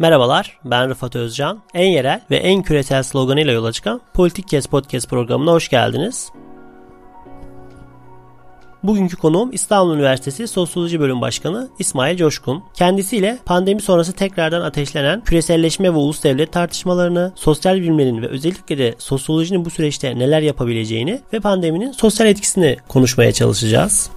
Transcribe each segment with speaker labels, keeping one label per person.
Speaker 1: Merhabalar, ben Rıfat Özcan. En yerel ve en küresel sloganıyla yola çıkan Politik Kes Podcast programına hoş geldiniz. Bugünkü konuğum İstanbul Üniversitesi Sosyoloji Bölüm Başkanı İsmail Coşkun. Kendisiyle pandemi sonrası tekrardan ateşlenen küreselleşme ve ulus devlet tartışmalarını, sosyal bilimlerin ve özellikle de sosyolojinin bu süreçte neler yapabileceğini ve pandeminin sosyal etkisini konuşmaya çalışacağız.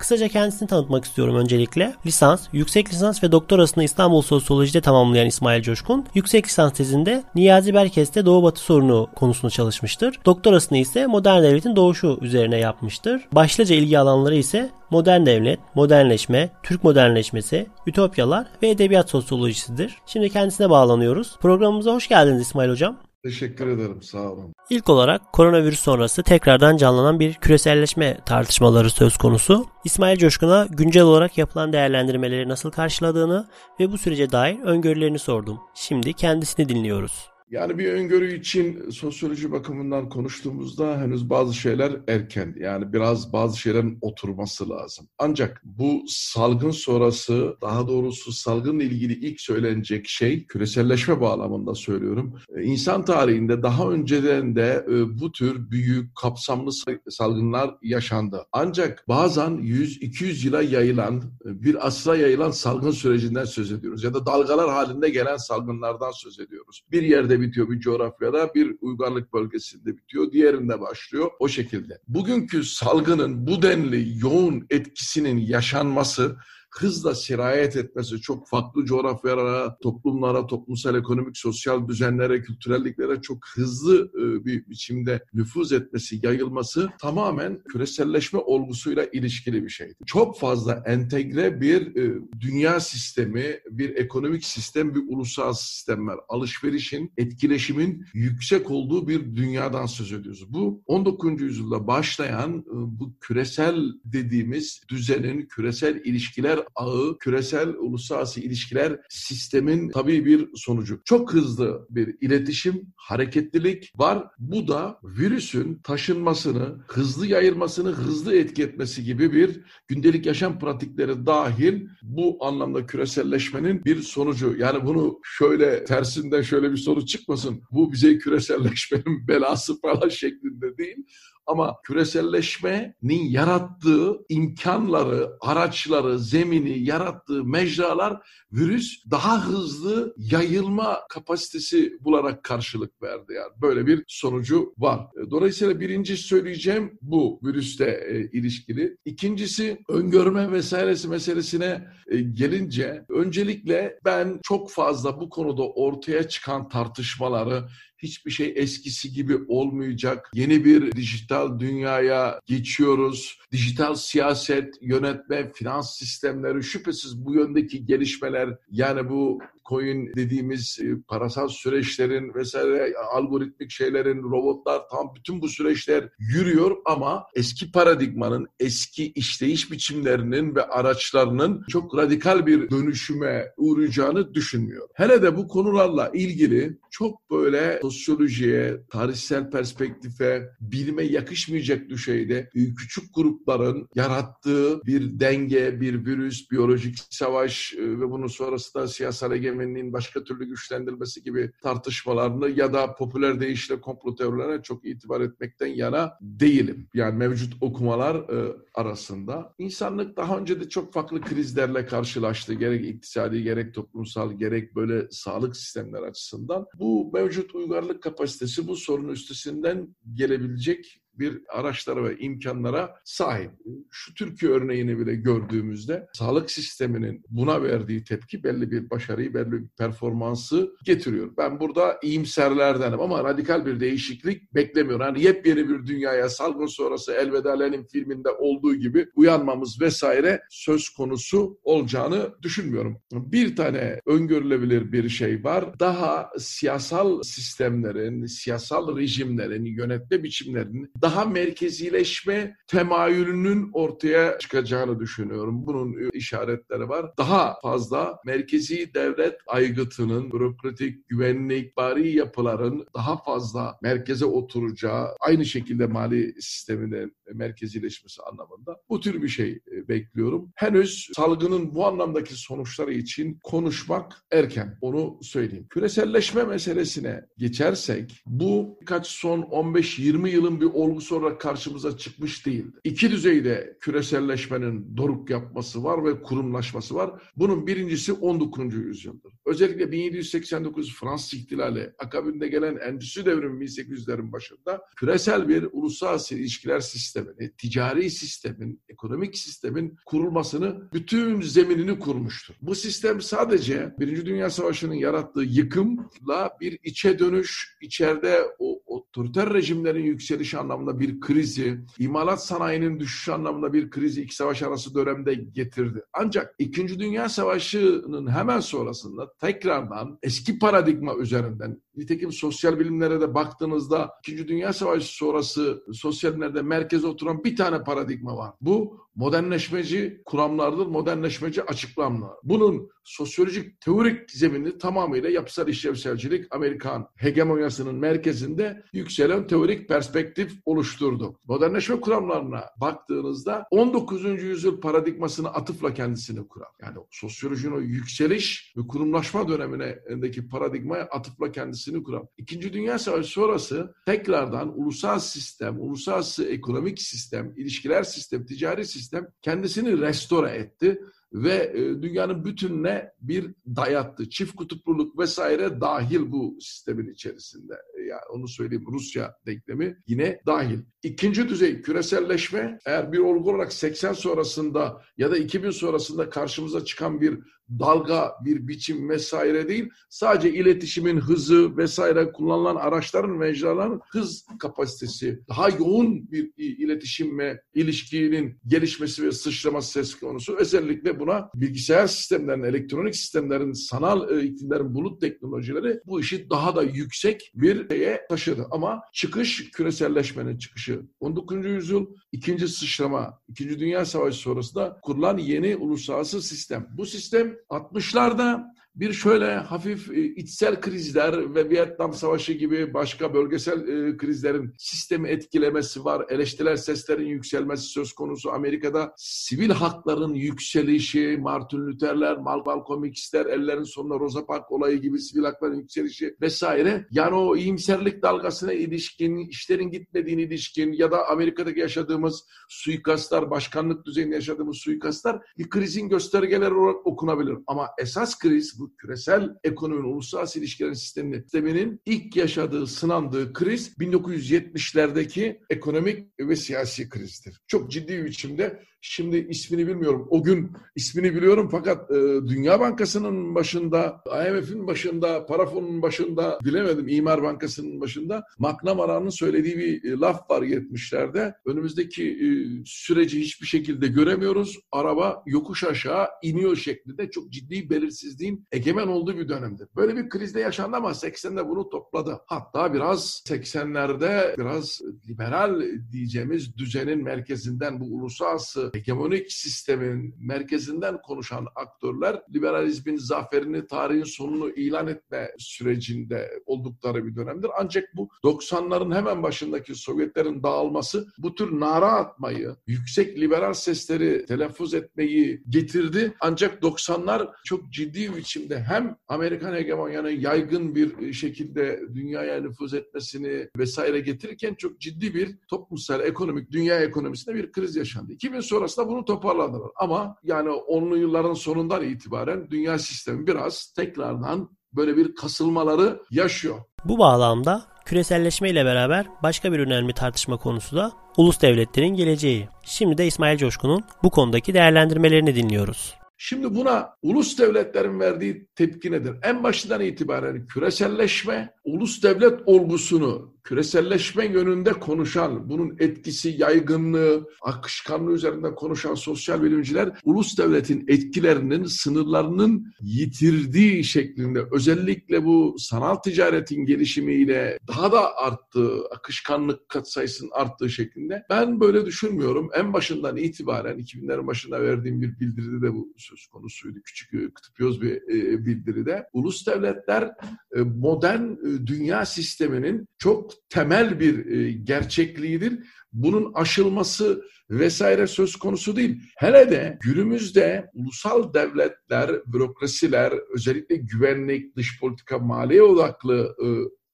Speaker 1: Kısaca kendisini tanıtmak istiyorum öncelikle. Lisans, yüksek lisans ve doktorasını İstanbul Sosyoloji'de tamamlayan İsmail Coşkun, yüksek lisans tezinde Niyazi Berkes'te Doğu Batı sorunu konusunu çalışmıştır. Doktorasını ise modern devletin doğuşu üzerine yapmıştır. Başlıca ilgi alanları ise modern devlet, modernleşme, Türk modernleşmesi, ütopyalar ve edebiyat sosyolojisidir. Şimdi kendisine bağlanıyoruz. Programımıza hoş geldiniz İsmail Hocam.
Speaker 2: Teşekkür ederim. Sağ olun.
Speaker 1: İlk olarak koronavirüs sonrası tekrardan canlanan bir küreselleşme tartışmaları söz konusu. İsmail Coşkun'a güncel olarak yapılan değerlendirmeleri nasıl karşıladığını ve bu sürece dair öngörülerini sordum. Şimdi kendisini dinliyoruz.
Speaker 2: Yani bir öngörü için sosyoloji bakımından konuştuğumuzda henüz bazı şeyler erken. Yani biraz bazı şeylerin oturması lazım. Ancak bu salgın sonrası, daha doğrusu salgınla ilgili ilk söylenecek şey, küreselleşme bağlamında söylüyorum. E, insan tarihinde daha önceden de e, bu tür büyük, kapsamlı salgınlar yaşandı. Ancak bazen 100-200 yıla yayılan, e, bir asra yayılan salgın sürecinden söz ediyoruz. Ya da dalgalar halinde gelen salgınlardan söz ediyoruz. Bir yerde bitiyor bir coğrafyada, bir uygarlık bölgesinde bitiyor, diğerinde başlıyor o şekilde. Bugünkü salgının bu denli yoğun etkisinin yaşanması hızla sirayet etmesi, çok farklı coğrafyalara, toplumlara, toplumsal, ekonomik, sosyal düzenlere, kültürelliklere çok hızlı e, bir biçimde nüfuz etmesi, yayılması tamamen küreselleşme olgusuyla ilişkili bir şeydi. Çok fazla entegre bir e, dünya sistemi, bir ekonomik sistem, bir ulusal sistem var. Alışverişin, etkileşimin yüksek olduğu bir dünyadan söz ediyoruz. Bu 19. yüzyılda başlayan e, bu küresel dediğimiz düzenin, küresel ilişkiler ağı, küresel uluslararası ilişkiler sistemin tabii bir sonucu. Çok hızlı bir iletişim, hareketlilik var. Bu da virüsün taşınmasını, hızlı yayılmasını, hızlı etki etmesi gibi bir gündelik yaşam pratikleri dahil bu anlamda küreselleşmenin bir sonucu. Yani bunu şöyle tersinden şöyle bir soru çıkmasın. Bu bize küreselleşmenin belası falan şeklinde değil. Ama küreselleşmenin yarattığı imkanları, araçları, zemini, yarattığı mecralar virüs daha hızlı yayılma kapasitesi bularak karşılık verdi. Yani böyle bir sonucu var. Dolayısıyla birinci söyleyeceğim bu virüste e, ilişkili. İkincisi öngörme vesairesi meselesine e, gelince öncelikle ben çok fazla bu konuda ortaya çıkan tartışmaları hiçbir şey eskisi gibi olmayacak. Yeni bir dijital dünyaya geçiyoruz. Dijital siyaset, yönetme, finans sistemleri şüphesiz bu yöndeki gelişmeler yani bu coin dediğimiz e, parasal süreçlerin vesaire algoritmik şeylerin, robotlar tam bütün bu süreçler yürüyor ama eski paradigmanın, eski işleyiş biçimlerinin ve araçlarının çok radikal bir dönüşüme uğrayacağını düşünmüyor. Hele de bu konularla ilgili çok böyle sosyolojiye, tarihsel perspektife, bilime yakışmayacak düzeyde e, küçük grupların yarattığı bir denge, bir virüs, biyolojik savaş e, ve bunun sonrasında siyasal egemenlik egemenliğin başka türlü güçlendirilmesi gibi tartışmalarını ya da popüler deyişle komplo teorilerine çok itibar etmekten yana değilim. Yani mevcut okumalar e, arasında. İnsanlık daha önce de çok farklı krizlerle karşılaştı. Gerek iktisadi, gerek toplumsal, gerek böyle sağlık sistemler açısından. Bu mevcut uygarlık kapasitesi bu sorunun üstesinden gelebilecek bir araçlara ve imkanlara sahip. Şu Türkiye örneğini bile gördüğümüzde sağlık sisteminin buna verdiği tepki belli bir başarıyı, belli bir performansı getiriyor. Ben burada iyimserlerdenim ama radikal bir değişiklik beklemiyorum. Hani yepyeni bir dünyaya salgın sonrası Elveda Lenin filminde olduğu gibi uyanmamız vesaire söz konusu olacağını düşünmüyorum. Bir tane öngörülebilir bir şey var. Daha siyasal sistemlerin, siyasal rejimlerin, yönetme biçimlerinin daha daha merkezileşme temayülünün ortaya çıkacağını düşünüyorum. Bunun işaretleri var. Daha fazla merkezi devlet aygıtının, bürokratik, güvenlik, bari yapıların daha fazla merkeze oturacağı, aynı şekilde mali sisteminin merkezileşmesi anlamında bu tür bir şey e, bekliyorum. Henüz salgının bu anlamdaki sonuçları için konuşmak erken. Onu söyleyeyim. Küreselleşme meselesine geçersek bu birkaç son 15-20 yılın bir olgusu olarak karşımıza çıkmış değildi. İki düzeyde küreselleşmenin doruk yapması var ve kurumlaşması var. Bunun birincisi 19. yüzyıldır. Özellikle 1789 Fransız ihtilali, akabinde gelen endüstri devrimi 1800'lerin başında küresel bir uluslararası ilişkiler sistemini, ticari sistemin, ekonomik sistemin kurulmasını bütün zeminini kurmuştur. Bu sistem sadece Birinci Dünya Savaşı'nın yarattığı yıkımla bir içe dönüş, içeride o otoriter rejimlerin yükselişi anlamında bir krizi, imalat sanayinin düşüşü anlamında bir krizi iki savaş arası dönemde getirdi. Ancak İkinci Dünya Savaşı'nın hemen sonrasında tekrardan eski paradigma üzerinden nitekim sosyal bilimlere de baktığınızda İkinci Dünya Savaşı sonrası sosyal bilimlerde merkeze oturan bir tane paradigma var. Bu modernleşmeci kuramlardır, modernleşmeci açıklamlar. Bunun sosyolojik teorik zemini tamamıyla yapısal işlevselcilik Amerikan hegemonyasının merkezinde yükselen teorik perspektif oluşturdu. Modernleşme kuramlarına baktığınızda 19. yüzyıl paradigmasını atıfla kendisini kurar. Yani sosyolojinin o yükseliş ve kurumlaşma dönemindeki paradigmaya atıfla kendisini kurar. İkinci Dünya Savaşı sonrası tekrardan ulusal sistem, uluslararası ekonomik sistem, ilişkiler sistem, ticari sistem kendisini restore etti ve e, dünyanın bütününe bir dayattı. Çift kutupluluk vesaire dahil bu sistemin içerisinde. E, yani onu söyleyeyim Rusya denklemi yine dahil. İkinci düzey küreselleşme eğer bir olgu olarak 80 sonrasında ya da 2000 sonrasında karşımıza çıkan bir dalga, bir biçim vesaire değil. Sadece iletişimin hızı vesaire kullanılan araçların ve mecraların hız kapasitesi, daha yoğun bir iletişim ve ilişkinin gelişmesi ve sıçraması söz konusu. Özellikle buna bilgisayar sistemlerin, elektronik sistemlerin, sanal e, iklimlerin, bulut teknolojileri bu işi daha da yüksek bir şeye taşıdı. Ama çıkış küreselleşmenin çıkışı. 19. yüzyıl ikinci sıçrama, ikinci Dünya Savaşı sonrasında kurulan yeni uluslararası sistem. Bu sistem 60'larda bir şöyle hafif e, içsel krizler ve Vietnam Savaşı gibi başka bölgesel e, krizlerin sistemi etkilemesi var. Eleştirel seslerin yükselmesi söz konusu. Amerika'da sivil hakların yükselişi, Martin Luther'ler, Malcolm X'ler, ellerin sonunda Rosa Parks olayı gibi sivil hakların yükselişi vesaire. Yani o iyimserlik dalgasına ilişkin, işlerin gitmediğine ilişkin ya da Amerika'daki yaşadığımız suikastlar, başkanlık düzeyinde yaşadığımız suikastlar bir krizin göstergeleri olarak okunabilir. Ama esas kriz bu küresel ekonominin, uluslararası ilişkilerin sisteminin, sisteminin ilk yaşadığı, sınandığı kriz 1970'lerdeki ekonomik ve siyasi krizdir. Çok ciddi bir biçimde Şimdi ismini bilmiyorum. O gün ismini biliyorum fakat e, Dünya Bankası'nın başında, IMF'in başında, para fonunun başında, bilemedim İmar Bankası'nın başında McNamara'nın söylediği bir e, laf var 70'lerde. Önümüzdeki e, süreci hiçbir şekilde göremiyoruz. Araba yokuş aşağı iniyor şeklinde çok ciddi belirsizliğin egemen olduğu bir dönemdir. Böyle bir krizde yaşandı ama 80'de bunu topladı. Hatta biraz 80'lerde biraz liberal diyeceğimiz düzenin merkezinden bu uluslararası hegemonik sistemin merkezinden konuşan aktörler liberalizmin zaferini, tarihin sonunu ilan etme sürecinde oldukları bir dönemdir. Ancak bu 90'ların hemen başındaki Sovyetlerin dağılması bu tür nara atmayı, yüksek liberal sesleri telaffuz etmeyi getirdi. Ancak 90'lar çok ciddi biçimde hem Amerikan hegemonyanın yaygın bir şekilde dünyaya nüfuz etmesini vesaire getirirken çok ciddi bir toplumsal, ekonomik, dünya ekonomisinde bir kriz yaşandı. 2000 sonra sonrasında bunu toparladılar. Ama yani 10'lu yılların sonundan itibaren dünya sistemi biraz tekrardan böyle bir kasılmaları yaşıyor.
Speaker 1: Bu bağlamda küreselleşme ile beraber başka bir önemli tartışma konusu da ulus devletlerin geleceği. Şimdi de İsmail Coşkun'un bu konudaki değerlendirmelerini dinliyoruz.
Speaker 2: Şimdi buna ulus devletlerin verdiği tepki nedir? En başından itibaren küreselleşme ulus devlet olgusunu küreselleşme yönünde konuşan, bunun etkisi, yaygınlığı, akışkanlığı üzerinden konuşan sosyal bilimciler ulus devletin etkilerinin, sınırlarının yitirdiği şeklinde özellikle bu sanal ticaretin gelişimiyle daha da arttığı, akışkanlık katsayısının arttığı şeklinde ben böyle düşünmüyorum. En başından itibaren 2000'lerin başına verdiğim bir bildiride de bu söz konusuydu. Küçük kıtıpyoz bir e, bildiride. Ulus devletler e, modern e, dünya sisteminin çok temel bir gerçekliğidir. Bunun aşılması vesaire söz konusu değil. Hele de günümüzde ulusal devletler, bürokrasiler, özellikle güvenlik, dış politika, maliye odaklı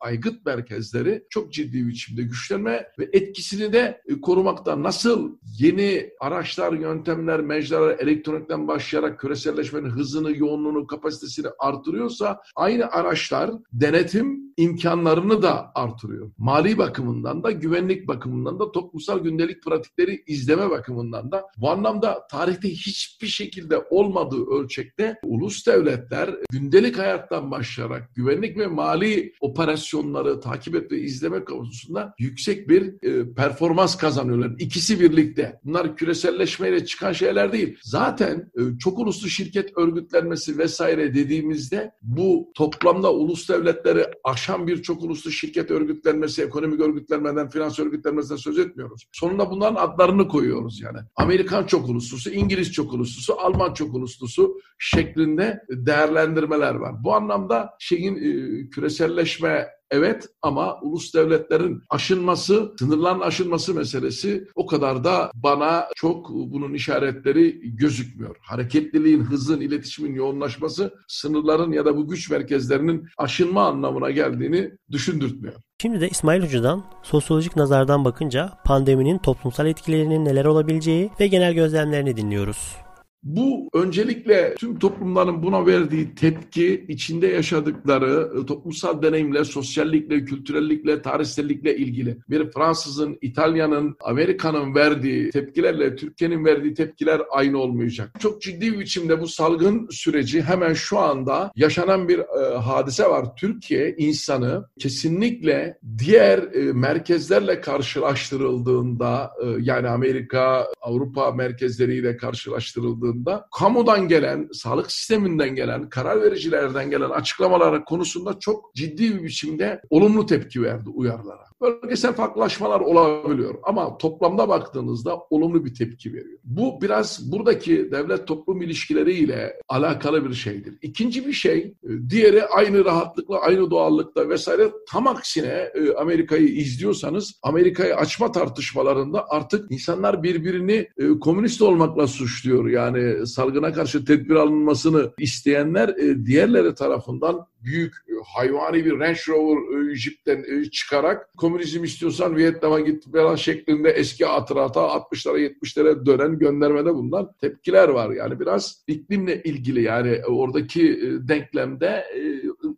Speaker 2: aygıt merkezleri çok ciddi biçimde güçlenme ve etkisini de e, korumakta nasıl yeni araçlar, yöntemler, mecralar, elektronikten başlayarak küreselleşmenin hızını, yoğunluğunu, kapasitesini artırıyorsa aynı araçlar denetim imkanlarını da artırıyor. Mali bakımından da, güvenlik bakımından da, toplumsal gündelik pratikleri izleme bakımından da bu anlamda tarihte hiçbir şekilde olmadığı ölçekte ulus devletler gündelik hayattan başlayarak güvenlik ve mali operasyon operasyonları takip et ve izleme konusunda yüksek bir e, performans kazanıyorlar. İkisi birlikte. Bunlar küreselleşmeyle çıkan şeyler değil. Zaten e, çok uluslu şirket örgütlenmesi vesaire dediğimizde bu toplamda ulus devletleri aşan bir çok uluslu şirket örgütlenmesi, ekonomik örgütlenmeden, finans örgütlenmesinden söz etmiyoruz. Sonunda bunların adlarını koyuyoruz yani. Amerikan çok uluslusu, İngiliz çok uluslusu, Alman çok uluslusu şeklinde değerlendirmeler var. Bu anlamda şeyin e, küreselleşme Evet ama ulus devletlerin aşınması, sınırların aşınması meselesi o kadar da bana çok bunun işaretleri gözükmüyor. Hareketliliğin, hızın, iletişimin yoğunlaşması sınırların ya da bu güç merkezlerinin aşınma anlamına geldiğini düşündürtmüyor.
Speaker 1: Şimdi de İsmail Hoca'dan sosyolojik nazardan bakınca pandeminin toplumsal etkilerinin neler olabileceği ve genel gözlemlerini dinliyoruz.
Speaker 2: Bu öncelikle tüm toplumların buna verdiği tepki, içinde yaşadıkları e, toplumsal deneyimle, sosyallikle, kültürellikle, tarihsellikle ilgili. Bir Fransızın, İtalya'nın, Amerika'nın verdiği tepkilerle Türkiye'nin verdiği tepkiler aynı olmayacak. Çok ciddi bir biçimde bu salgın süreci hemen şu anda yaşanan bir e, hadise var. Türkiye insanı kesinlikle diğer e, merkezlerle karşılaştırıldığında e, yani Amerika, Avrupa merkezleriyle karşılaştırıldığında baktığında kamudan gelen, sağlık sisteminden gelen, karar vericilerden gelen açıklamalar konusunda çok ciddi bir biçimde olumlu tepki verdi uyarılara. Bölgesel farklılaşmalar olabiliyor ama toplamda baktığınızda olumlu bir tepki veriyor. Bu biraz buradaki devlet toplum ilişkileriyle alakalı bir şeydir. İkinci bir şey, e, diğeri aynı rahatlıkla, aynı doğallıkta vesaire tam aksine e, Amerika'yı izliyorsanız Amerika'yı açma tartışmalarında artık insanlar birbirini e, komünist olmakla suçluyor. Yani salgına karşı tedbir alınmasını isteyenler diğerleri tarafından büyük e, hayvani bir Range Rover e, Jeep'ten e, çıkarak komünizm istiyorsan Vietnam'a git falan şeklinde eski hatırata 60'lara 70'lere dönen göndermede bulunan tepkiler var. Yani biraz iklimle ilgili yani oradaki denklemde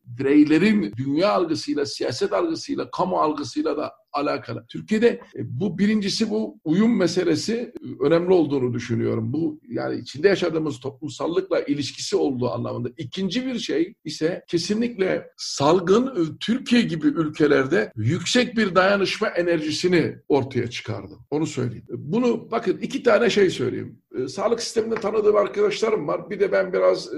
Speaker 2: bireylerin dünya algısıyla, siyaset algısıyla, kamu algısıyla da alakalı. Türkiye'de e, bu birincisi bu uyum meselesi e, önemli olduğunu düşünüyorum. Bu yani içinde yaşadığımız toplumsallıkla ilişkisi olduğu anlamında. İkinci bir şey ise kesinlikle salgın e, Türkiye gibi ülkelerde yüksek bir dayanışma enerjisini ortaya çıkardı. Onu söyleyeyim. Bunu bakın iki tane şey söyleyeyim. Sağlık sisteminde tanıdığım arkadaşlarım var. Bir de ben biraz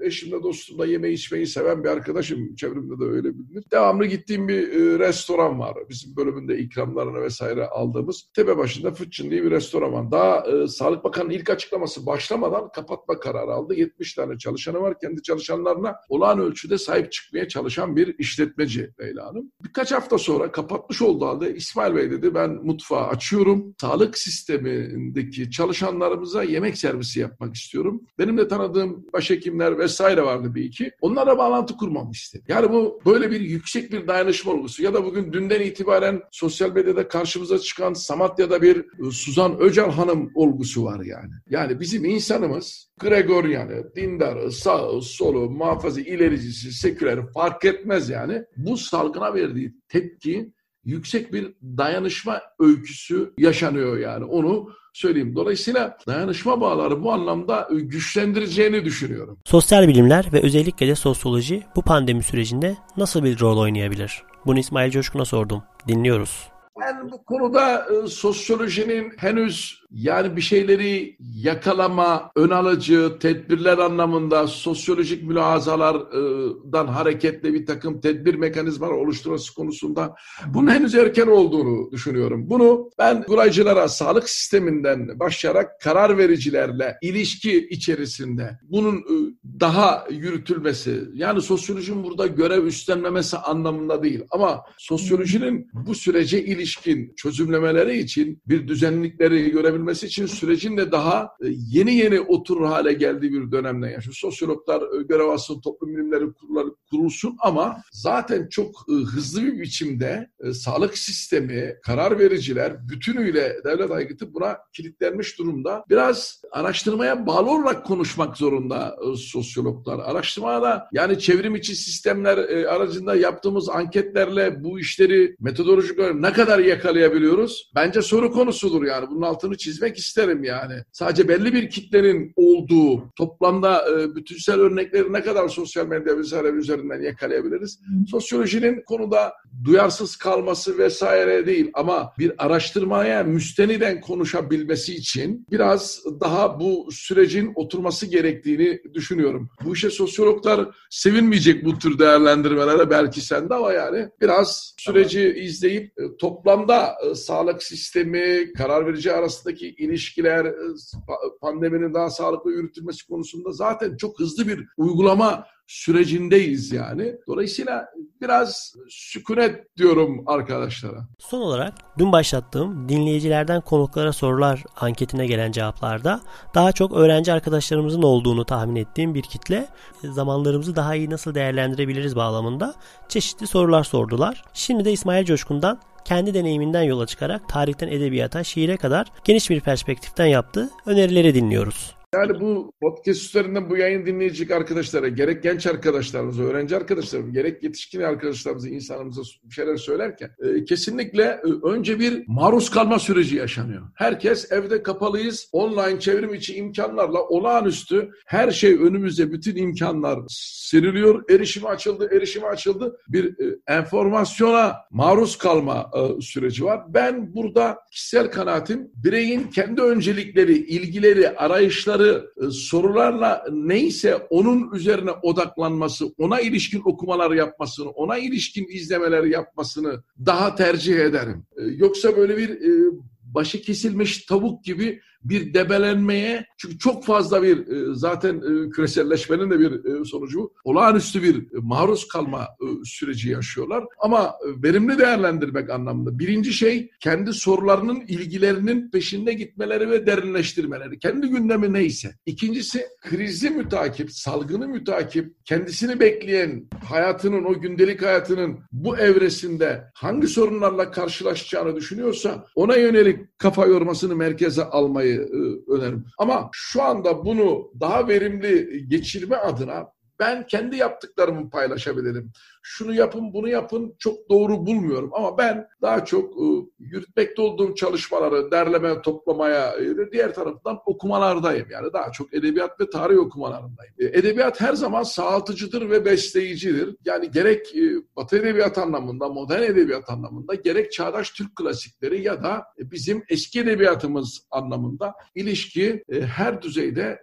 Speaker 2: eşimle dostumla yemeği içmeyi seven bir arkadaşım. Çevremde de öyle bilinir. Devamlı gittiğim bir restoran var. Bizim bölümün bölümünde ikramlarını vesaire aldığımız tepe başında Fıçın diye bir restoran var. Daha e, Sağlık Bakanı'nın ilk açıklaması başlamadan kapatma kararı aldı. 70 tane çalışanı var. Kendi çalışanlarına olağan ölçüde sahip çıkmaya çalışan bir işletmeci Leyla Hanım. Birkaç hafta sonra kapatmış olduğu halde İsmail Bey dedi ben mutfağı açıyorum. Sağlık sistemindeki çalışanlarımıza yemek servisi yapmak istiyorum. Benim de tanıdığım başhekimler vesaire vardı bir iki. Onlara bağlantı kurmamı istedi. Yani bu böyle bir yüksek bir dayanışma olgusu ya da bugün dünden itibaren sosyal medyada karşımıza çıkan Samatya'da bir e, Suzan Öcal Hanım olgusu var yani. Yani bizim insanımız Gregorian'ı, dindarı, sağı, solu, muhafazı, ilericisi, seküler fark etmez yani. Bu salgına verdiği tepki yüksek bir dayanışma öyküsü yaşanıyor yani. Onu söyleyeyim. Dolayısıyla dayanışma bağları bu anlamda güçlendireceğini düşünüyorum.
Speaker 1: Sosyal bilimler ve özellikle de sosyoloji bu pandemi sürecinde nasıl bir rol oynayabilir? Bunu İsmail Coşkun'a sordum. Dinliyoruz.
Speaker 2: Ben bu konuda e, sosyolojinin henüz yani bir şeyleri yakalama, ön alıcı, tedbirler anlamında sosyolojik mülahazalardan hareketle bir takım tedbir mekanizmaları oluşturması konusunda bunun henüz erken olduğunu düşünüyorum. Bunu ben kuraycılara sağlık sisteminden başlayarak karar vericilerle ilişki içerisinde bunun e, daha yürütülmesi yani sosyolojinin burada görev üstlenmemesi anlamında değil ama sosyolojinin bu sürece ilişkin çözümlemeleri için bir düzenlikleri görebilmesi olabilmesi için sürecin de daha e, yeni yeni oturur hale geldiği bir dönemden yaşıyor. Sosyologlar e, görev alsın, toplum bilimleri kurulları kurulsun ama zaten çok e, hızlı bir biçimde sağlık sistemi, karar vericiler bütünüyle devlet aygıtı buna kilitlenmiş durumda. Biraz araştırmaya bağlı olarak konuşmak zorunda sosyologlar. Araştırmaya da yani çevrim içi sistemler aracında yaptığımız anketlerle bu işleri metodolojik olarak ne kadar yakalayabiliyoruz? Bence soru konusudur yani. Bunun altını çizmek çizmek isterim yani. Sadece belli bir kitlenin olduğu toplamda e, bütünsel örnekleri ne kadar sosyal medya vesaire üzerinden yakalayabiliriz? Sosyolojinin konuda duyarsız kalması vesaire değil ama bir araştırmaya müsteniden konuşabilmesi için biraz daha bu sürecin oturması gerektiğini düşünüyorum. Bu işe sosyologlar sevinmeyecek bu tür değerlendirmelere belki sen de ama yani biraz süreci izleyip e, toplamda e, sağlık sistemi, karar verici arasındaki ilişkiler, e, pandeminin daha sağlıklı yürütülmesi konusunda zaten çok hızlı bir uygulama sürecindeyiz yani. Dolayısıyla biraz sükunet diyorum arkadaşlara.
Speaker 1: Son olarak dün başlattığım dinleyicilerden konuklara sorular anketine gelen cevaplarda daha çok öğrenci arkadaşlarımızın olduğunu tahmin ettiğim bir kitle zamanlarımızı daha iyi nasıl değerlendirebiliriz bağlamında çeşitli sorular sordular. Şimdi de İsmail Coşkun'dan kendi deneyiminden yola çıkarak tarihten edebiyata, şiire kadar geniş bir perspektiften yaptığı önerileri dinliyoruz.
Speaker 2: Yani bu podcast üzerinden bu yayın dinleyecek arkadaşlara, gerek genç arkadaşlarımıza, öğrenci arkadaşlarımıza, gerek yetişkin arkadaşlarımıza, insanımıza bir şeyler söylerken e, kesinlikle e, önce bir maruz kalma süreci yaşanıyor. Herkes evde kapalıyız, online çevrim içi imkanlarla olağanüstü her şey önümüzde, bütün imkanlar seriliyor. Erişimi açıldı, erişimi açıldı. Bir e, enformasyona maruz kalma e, süreci var. Ben burada kişisel kanaatim bireyin kendi öncelikleri, ilgileri, arayışları sordukları e, sorularla neyse onun üzerine odaklanması, ona ilişkin okumalar yapmasını, ona ilişkin izlemeler yapmasını daha tercih ederim. E, yoksa böyle bir e, başı kesilmiş tavuk gibi bir debelenmeye çünkü çok fazla bir e, zaten e, küreselleşmenin de bir e, sonucu olağanüstü bir maruz kalma süreci yaşıyorlar. Ama verimli değerlendirmek anlamında birinci şey kendi sorularının ilgilerinin peşinde gitmeleri ve derinleştirmeleri. Kendi gündemi neyse. İkincisi krizi mütakip, salgını mütakip, kendisini bekleyen hayatının o gündelik hayatının bu evresinde hangi sorunlarla karşılaşacağını düşünüyorsa ona yönelik kafa yormasını merkeze almayı e, öneririm. Ama şu anda bunu daha verimli geçirme adına ben kendi yaptıklarımı paylaşabilirim şunu yapın bunu yapın çok doğru bulmuyorum. Ama ben daha çok e, yürütmekte olduğum çalışmaları derleme toplamaya e, diğer taraftan okumalardayım. Yani daha çok edebiyat ve tarih okumalarındayım. E, edebiyat her zaman sağaltıcıdır ve besleyicidir. Yani gerek e, Batı edebiyat anlamında, modern edebiyat anlamında gerek çağdaş Türk klasikleri ya da e, bizim eski edebiyatımız anlamında ilişki her düzeyde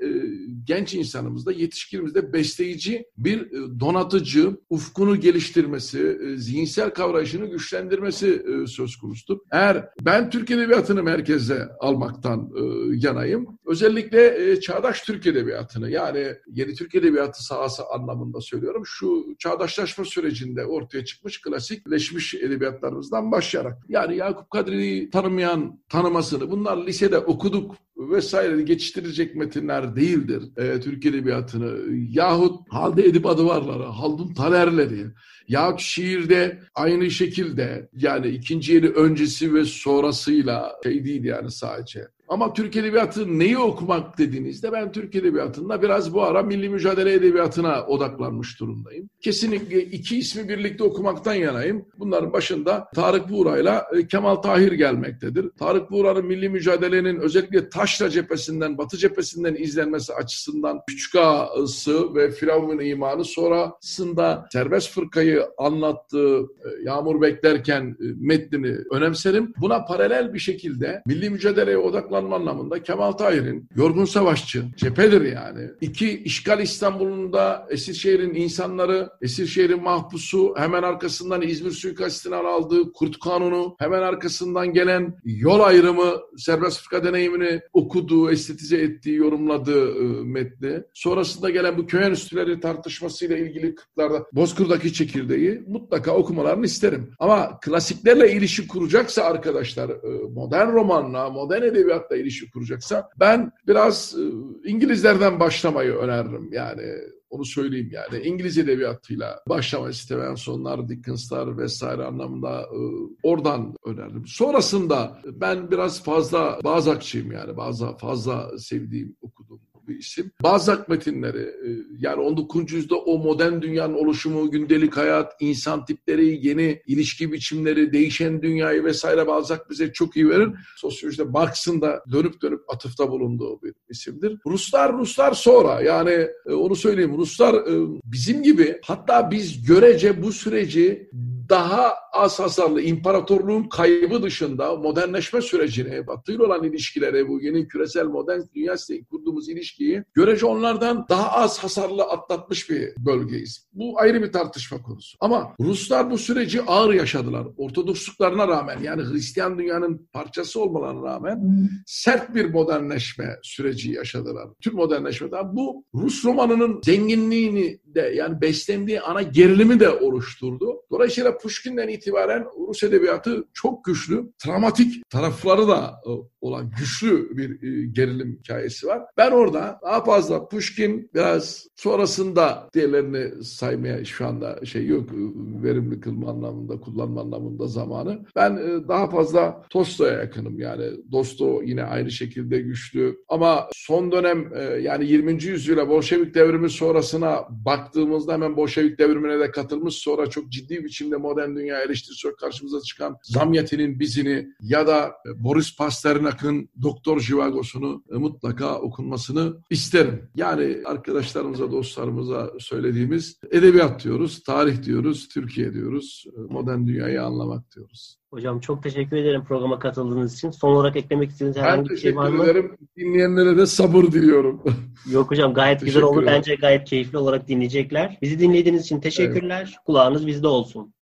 Speaker 2: genç insanımızda, yetişkinimizde besleyici bir donatıcı, ufkunu geliştirmesi, e, zihinsel kavrayışını güçlendirmesi e, söz konusudur. Eğer ben Türk Edebiyatı'nı merkeze almaktan e, yanayım, özellikle çağdaş Türk Edebiyatı'nı yani yeni Türk Edebiyatı sahası anlamında söylüyorum, şu çağdaşlaşma sürecinde ortaya çıkmış klasikleşmiş edebiyatlarımızdan başlayarak. Yani Yakup Kadri'yi tanımayan tanımasını, bunlar lisede okuduk vesaire geçiştirecek metinler değildir e, Türk Edebiyatı'nı. Yahut Halde Edip Adıvarları, Haldun Tanerleri, yahut şiirde aynı şekilde yani ikinci yeni öncesi ve sonrasıyla şey değil yani sadece. Ama Türk Edebiyatı neyi okumak dediğinizde ben Türk Edebiyatı'nda biraz bu ara milli mücadele edebiyatına odaklanmış durumdayım. Kesinlikle iki ismi birlikte okumaktan yanayım. Bunların başında Tarık Buğra ile Kemal Tahir gelmektedir. Tarık Buğra'nın milli mücadelenin özellikle Taşra cephesinden, Batı cephesinden izlenmesi açısından Küçük Ağası ve Firavun imanı sonrasında serbest fırkayı anlattığı e, Yağmur Beklerken e, metnini önemserim. Buna paralel bir şekilde milli mücadeleye odaklanma anlamında Kemal Tahir'in Yorgun Savaşçı, cephedir yani. İki, işgal İstanbul'un da Esirşehir'in insanları, Esirşehir'in mahpusu, hemen arkasından İzmir suikastinden aldığı Kurt Kanunu, hemen arkasından gelen yol ayrımı, serbest fırka deneyimini okuduğu, estetize ettiği, yorumladığı e, metni. Sonrasında gelen bu köy enstitüleri tartışmasıyla ilgili kırklarda Bozkır'daki çekirdeği mutlaka okumalarını isterim. Ama klasiklerle ilişki kuracaksa arkadaşlar, e, modern romanla, modern edebiyatla ilişki kuracaksa ben biraz e, İngilizlerden başlamayı öneririm. Yani onu söyleyeyim yani. İngiliz edebiyatıyla başlamak isteyen sonlar, Dickens'lar vesaire anlamında e, oradan önerdim. Sonrasında ben biraz fazla Bazakçıyım yani. Bazı fazla sevdiğim, bir isim. Bazak metinleri e, yani 19. yüzyılda o modern dünyanın oluşumu, gündelik hayat, insan tipleri, yeni ilişki biçimleri, değişen dünyayı vesaire Balzac bize çok iyi verir. Sosyolojide Marx'ın da dönüp dönüp atıfta bulunduğu bir isimdir. Ruslar Ruslar sonra yani e, onu söyleyeyim Ruslar e, bizim gibi hatta biz görece bu süreci daha az hasarlı imparatorluğun kaybı dışında modernleşme sürecine, Batı ile olan ilişkilere, bu yeni küresel modern dünya kurduğumuz ilişkiyi görece onlardan daha az hasarlı atlatmış bir bölgeyiz. Bu ayrı bir tartışma konusu. Ama Ruslar bu süreci ağır yaşadılar. Ortodoksluklarına rağmen yani Hristiyan dünyanın parçası olmalarına rağmen sert bir modernleşme süreci yaşadılar. Tüm modernleşmeden bu Rus romanının zenginliğini de yani beslendiği ana gerilimi de oluşturdu. Dolayısıyla Pushkin'den itibaren Rus edebiyatı çok güçlü, travmatik tarafları da e, olan güçlü bir e, gerilim hikayesi var. Ben orada daha fazla Pushkin biraz sonrasında diğerlerini saymaya şu anda şey yok e, verimli kılma anlamında, kullanma anlamında zamanı. Ben daha fazla Tolstoy'a yakınım yani. Dosto yine aynı şekilde güçlü ama son dönem yani 20. yüzyıla Bolşevik devrimi sonrasına baktığımızda hemen Bolşevik devrimine de katılmış sonra çok ciddi biçimde modern dünya eleştirisi karşımıza çıkan Zamyatin'in bizini ya da Boris Pasternak'ın Doktor Jivagos'unu mutlaka okunmasını isterim. Yani arkadaşlarımıza, dostlarımıza söylediğimiz edebiyat diyoruz, tarih diyoruz, Türkiye diyoruz, modern dünyayı anlamak diyoruz.
Speaker 1: Hocam çok teşekkür ederim programa katıldığınız için. Son olarak eklemek istediğiniz herhangi bir şey var mı?
Speaker 2: Teşekkür ederim. Dinleyenlere de sabır diliyorum.
Speaker 1: Yok hocam gayet güzel oldu. Bence gayet keyifli olarak dinleyecekler. Bizi dinlediğiniz için teşekkürler. Evet. Kulağınız bizde olsun.